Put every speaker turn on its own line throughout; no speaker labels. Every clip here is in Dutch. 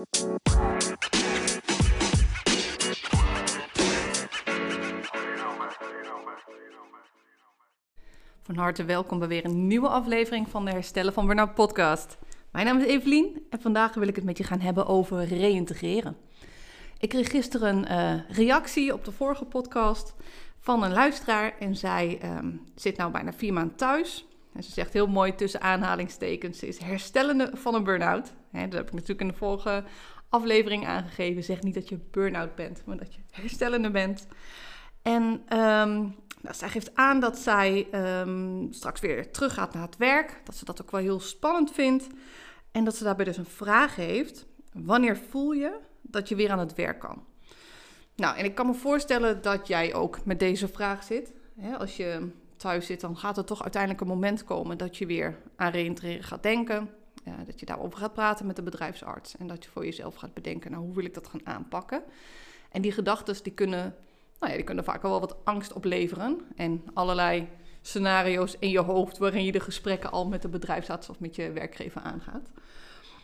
Van harte welkom bij weer een nieuwe aflevering van de Herstellen van Burnout podcast. Mijn naam is Evelien en vandaag wil ik het met je gaan hebben over reïntegreren. Ik kreeg gisteren een eh, reactie op de vorige podcast van een luisteraar en zij ehm, zit nou bijna vier maanden thuis. Ze zegt heel mooi tussen aanhalingstekens, ze is herstellende van een burn-out. dat heb ik natuurlijk in de vorige aflevering aangegeven. Zeg niet dat je burn-out bent, maar dat je herstellende bent. En um, zij geeft aan dat zij um, straks weer terug gaat naar het werk. Dat ze dat ook wel heel spannend vindt. En dat ze daarbij dus een vraag heeft. Wanneer voel je dat je weer aan het werk kan? Nou, en ik kan me voorstellen dat jij ook met deze vraag zit. als je thuis zit, dan gaat er toch uiteindelijk een moment komen dat je weer aan reïntegreren gaat denken. dat je daarover gaat praten met de bedrijfsarts. En dat je voor jezelf gaat bedenken, nou, hoe wil ik dat gaan aanpakken? En die gedachten die kunnen nou ja, die kunnen vaak wel wat angst opleveren. En allerlei scenario's in je hoofd waarin je de gesprekken al met de bedrijfsarts of met je werkgever aangaat.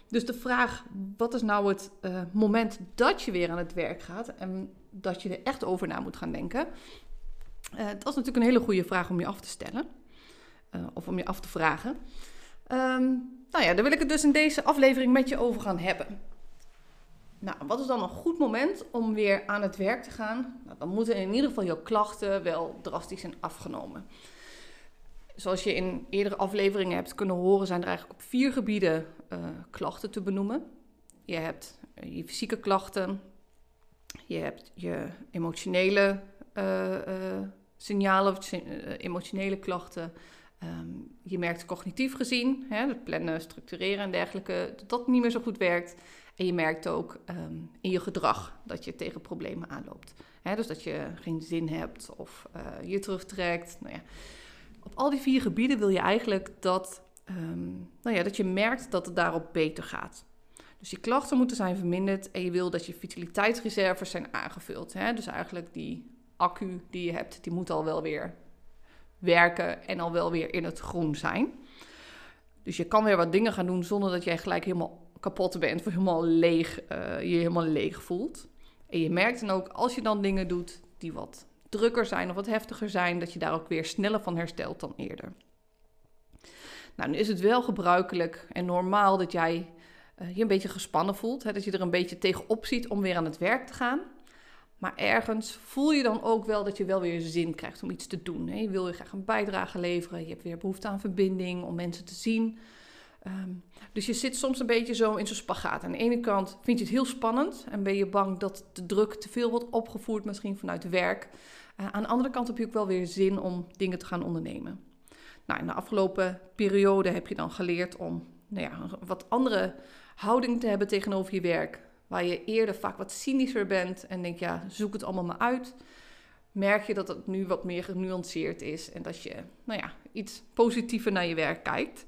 Dus de vraag, wat is nou het uh, moment dat je weer aan het werk gaat en dat je er echt over na moet gaan denken? Uh, dat is natuurlijk een hele goede vraag om je af te stellen. Uh, of om je af te vragen. Um, nou ja, daar wil ik het dus in deze aflevering met je over gaan hebben. Nou, wat is dan een goed moment om weer aan het werk te gaan? Nou, dan moeten in ieder geval je klachten wel drastisch zijn afgenomen. Zoals je in eerdere afleveringen hebt kunnen horen, zijn er eigenlijk op vier gebieden uh, klachten te benoemen. Je hebt eh, je fysieke klachten, je hebt je emotionele uh, signalen of emotionele klachten. Um, je merkt cognitief gezien, hè, het plannen, structureren en dergelijke, dat dat niet meer zo goed werkt. En je merkt ook ehm, in je gedrag dat je tegen problemen aanloopt. dus dat je geen zin hebt of je terugtrekt. Nou ja. Op al die vier gebieden wil je eigenlijk dat, um, nou ja, dat je merkt dat het daarop beter gaat. Dus je klachten moeten zijn verminderd en je wil dat je vitaliteitsreserves zijn aangevuld. Dus eigenlijk die accu die je hebt, die moet al wel weer werken en al wel weer in het groen zijn. Dus je kan weer wat dingen gaan doen zonder dat jij gelijk helemaal kapot bent, of helemaal leeg, uh, je helemaal leeg voelt. En je merkt dan ook als je dan dingen doet die wat drukker zijn of wat heftiger zijn, dat je daar ook weer sneller van herstelt dan eerder. Nou, nu is het wel gebruikelijk en normaal dat jij je een beetje gespannen voelt, hè, dat je er een beetje tegenop ziet om weer aan het werk te gaan. Maar ergens voel je dan ook wel dat je wel weer zin krijgt om iets te doen. Hè. Je wil je graag een bijdrage leveren, je hebt weer behoefte aan verbinding, om mensen te zien. Um, dus je zit soms een beetje zo in zo'n spagaat. Aan de ene kant vind je het heel spannend en ben je bang dat de druk te veel wordt opgevoerd, misschien vanuit werk. Uh, aan de andere kant heb je ook wel weer zin om dingen te gaan ondernemen. Nou, in de afgelopen periode heb je dan geleerd om nou ja, wat andere houding te hebben tegenover je werk. Waar je eerder vaak wat cynischer bent en denk, ja, zoek het allemaal maar uit. Merk je dat het nu wat meer genuanceerd is en dat je nou ja, iets positiever naar je werk kijkt.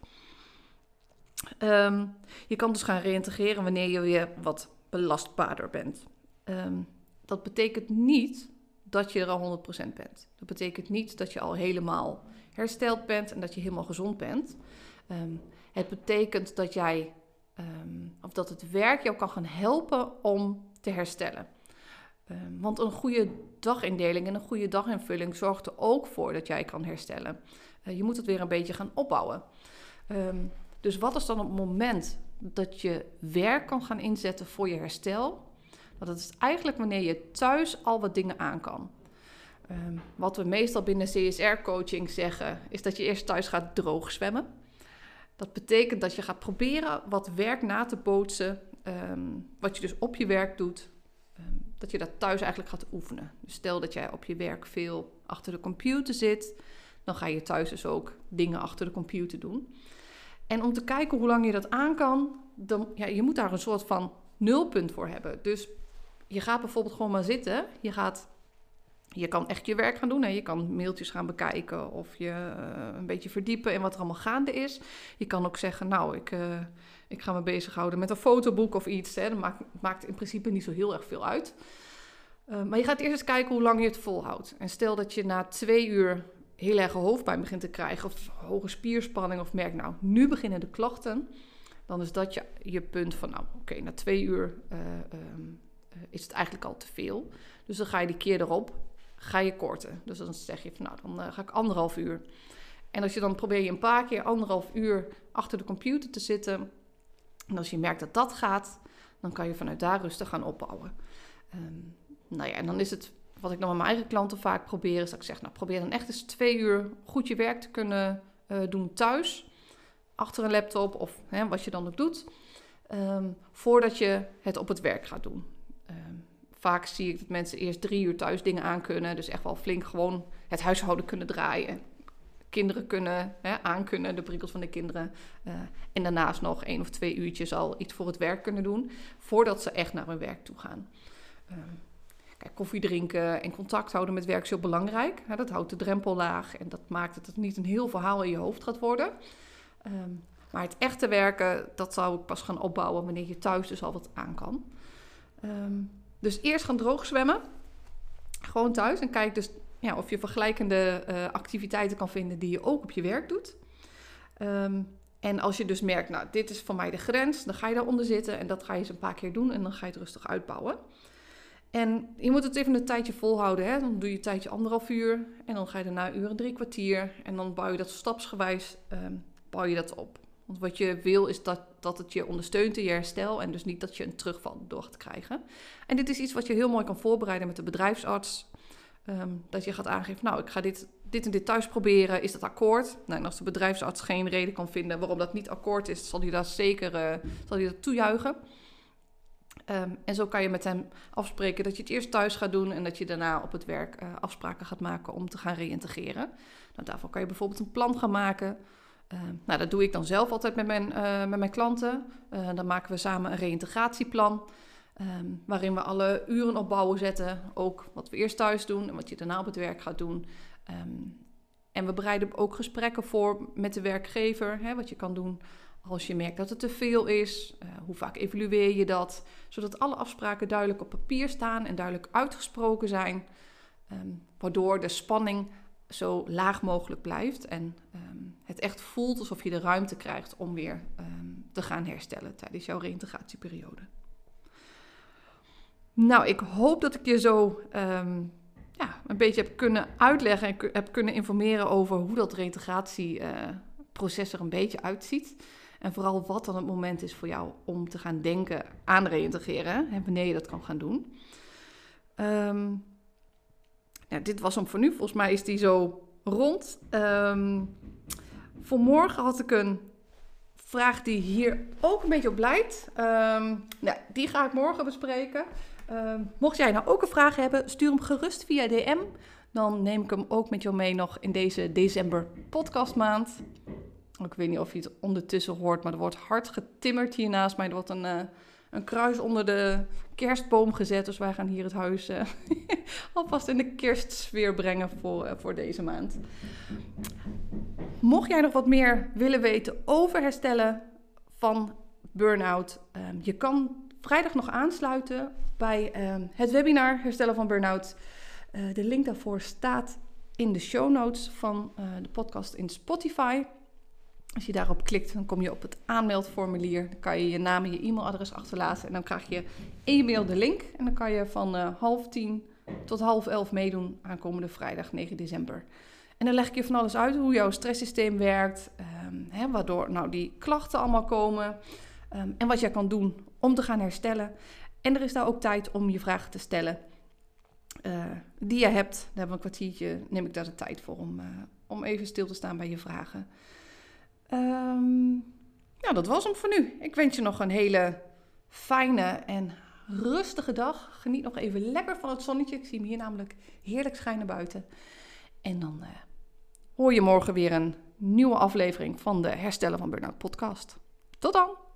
Um, je kan dus gaan reïntegreren wanneer je weer wat belastbaarder bent. Um, dat betekent niet dat je er al 100% bent. Dat betekent niet dat je al helemaal hersteld bent en dat je helemaal gezond bent. Um, het betekent dat jij, of dat het werk jou kan gaan helpen om te herstellen. want een goede dagindeling en een goede daginvulling zorgt er ook voor dat jij kan herstellen. Uh, je moet het weer een beetje gaan opbouwen. Um, dus wat is dan op het moment dat je werk kan gaan inzetten voor je herstel? Dat is eigenlijk wanneer je thuis al wat dingen aan kan. Ehm, wat we meestal binnen CSR-coaching zeggen, is dat je eerst thuis gaat droog zwemmen. Dat betekent dat je gaat proberen wat werk na te bootsen, ehm, wat je dus op je werk doet, ehm, dat je dat thuis eigenlijk gaat oefenen. Dus stel dat jij op je werk veel achter de computer zit, dan ga je thuis dus ook dingen achter de computer doen. En om te kijken hoe lang je dat aan kan, dan, ja, je moet daar een soort van nulpunt voor hebben. Dus je gaat bijvoorbeeld gewoon maar zitten. Je, gaat, je kan echt je werk gaan doen. Hè. Je kan mailtjes gaan bekijken of je uh, een beetje verdiepen in wat er allemaal gaande is. Je kan ook zeggen, nou, ik, uh, ik ga me bezighouden met een fotoboek of iets. Hè. Dat maakt, maakt in principe niet zo heel erg veel uit. Uh, maar je gaat eerst eens kijken hoe lang je het volhoudt. En stel dat je na twee uur heel erg hoofdpijn begint te krijgen of hoge spierspanning of merk nou, nu beginnen de klachten, dan is dat je, je punt van, nou oké, na twee uur um, is het eigenlijk al te veel. Dus dan ga je die keer erop, ga je korten. Dus dan zeg je van, nou dan uh, ga ik anderhalf uur. En als je dan probeer je een paar keer anderhalf uur achter de computer te zitten. En als je merkt dat dat gaat, dan kan je vanuit daar rustig gaan opbouwen. Um, nou ja, en dan is het wat ik dan met mijn eigen klanten vaak probeer, is dat ik zeg, nou probeer dan echt eens twee uur goed je werk te kunnen uh, doen thuis. Achter een laptop of hè, wat je dan ook doet. Um, voordat je het op het werk gaat doen. Vaak zie ik dat mensen eerst drie uur thuis dingen aan kunnen. Dus echt wel flink gewoon het huishouden kunnen draaien. Kinderen kunnen hè, aankunnen, de prikkels van de kinderen. Uh, en daarnaast nog één of twee uurtjes al iets voor het werk kunnen doen. Voordat ze echt naar hun werk toe gaan. Um, Kijk, koffie drinken en contact houden met werk is heel belangrijk. dat houdt de drempel laag en dat maakt dat het niet een heel verhaal in je hoofd gaat worden. Um, maar het echte werken, dat zou ik pas gaan opbouwen wanneer je thuis dus al wat aan kan. Um, dus eerst gaan droog zwemmen. Gewoon thuis. En kijk dus ja, of je vergelijkende uh, activiteiten kan vinden die je ook op je werk doet. Um, en als je dus merkt, nou, dit is voor mij de grens, dan ga je daaronder zitten en dat ga je eens een paar keer doen en dan ga je het rustig uitbouwen. En je moet het even een tijdje volhouden. Hè? Dan doe je een tijdje anderhalf uur. En dan ga je daarna uren drie kwartier. En dan bouw je dat stapsgewijs um, bouw je dat op. Want wat je wil is dat, dat het je ondersteunt in je herstel. En dus niet dat je een terugval door gaat krijgen. En dit is iets wat je heel mooi kan voorbereiden met de bedrijfsarts. Um, dat je gaat aangeven, nou ik ga dit, dit en dit thuis proberen. Is dat akkoord? Nou, en als de bedrijfsarts geen reden kan vinden waarom dat niet akkoord is, zal hij daar zeker uh, zal hij dat toejuichen. Um, en zo kan je met hem afspreken dat je het eerst thuis gaat doen en dat je daarna op het werk uh, afspraken gaat maken om te gaan reïntegreren. Nou, daarvoor kan je bijvoorbeeld een plan gaan maken. Uh, nou, dat doe ik dan zelf altijd met mijn, uh, met mijn klanten. dan maken we samen een reïntegratieplan. Um, waarin we alle uren opbouwen zetten. Ook wat we eerst thuis doen en wat je daarna op het werk gaat doen. Um, en we bereiden ook gesprekken voor met de werkgever. Hè, wat je kan doen als je merkt dat het te veel is, uh, hoe vaak evalueer je dat? Zodat alle afspraken duidelijk op papier staan en duidelijk uitgesproken zijn. Waardoor de spanning zo laag mogelijk blijft en um, het echt voelt alsof je de ruimte krijgt om weer um, te gaan herstellen tijdens jouw reïntegratieperiode. Nou, ik hoop dat ik je zo ja, een beetje heb kunnen uitleggen en heb kunnen informeren over hoe dat reïntegratieproces uh, er een beetje uitziet. En vooral wat dan het moment is voor jou om te gaan denken aan reïntegreren. En wanneer je dat kan gaan doen. Ja, dit was hem voor nu. Volgens mij is die zo rond. Um, voor morgen had ik een vraag die hier ook een beetje op. Um, nou, die ga ik morgen bespreken. mocht jij nou ook een vraag hebben, stuur hem gerust via DM. Dan neem ik hem ook met jou mee nog in deze december podcastmaand. Ik weet niet of je het ondertussen hoort, maar er wordt hard getimmerd hier naast mij. Er wordt een, uh, een kruis onder de kerstboom gezet. Dus wij gaan hier het huis uh, alvast in de kerstsfeer brengen voor, uh, voor deze maand. Mocht jij nog wat meer willen weten over herstellen van burn-out, um, je kan vrijdag nog aansluiten bij um, het webinar Herstellen van Burn-out. de link daarvoor staat in de show notes van de podcast in Spotify. Als je daarop klikt, dan kom je op het aanmeldformulier. Dan kan je je naam en je e-mailadres achterlaten. En dan krijg je e-mail de link. En dan kan je van uh, half tien tot half elf meedoen aankomende vrijdag 9 december. En dan leg ik je van alles uit hoe jouw stresssysteem werkt. Um, hè, waardoor nou die klachten allemaal komen. Um, en wat jij kan doen om te gaan herstellen. En er is daar ook tijd om je vragen te stellen. Uh, die je hebt. Daar hebben we een kwartiertje, neem ik daar de tijd voor om, uh, om even stil te staan bij je vragen. Um, ja, dat was hem voor nu. Ik wens je nog een hele fijne en rustige dag. Geniet nog even lekker van het zonnetje. Ik zie hem hier namelijk heerlijk schijnen buiten. En dan uh, hoor je morgen weer een nieuwe aflevering van de Herstellen van Burnout podcast. Tot dan!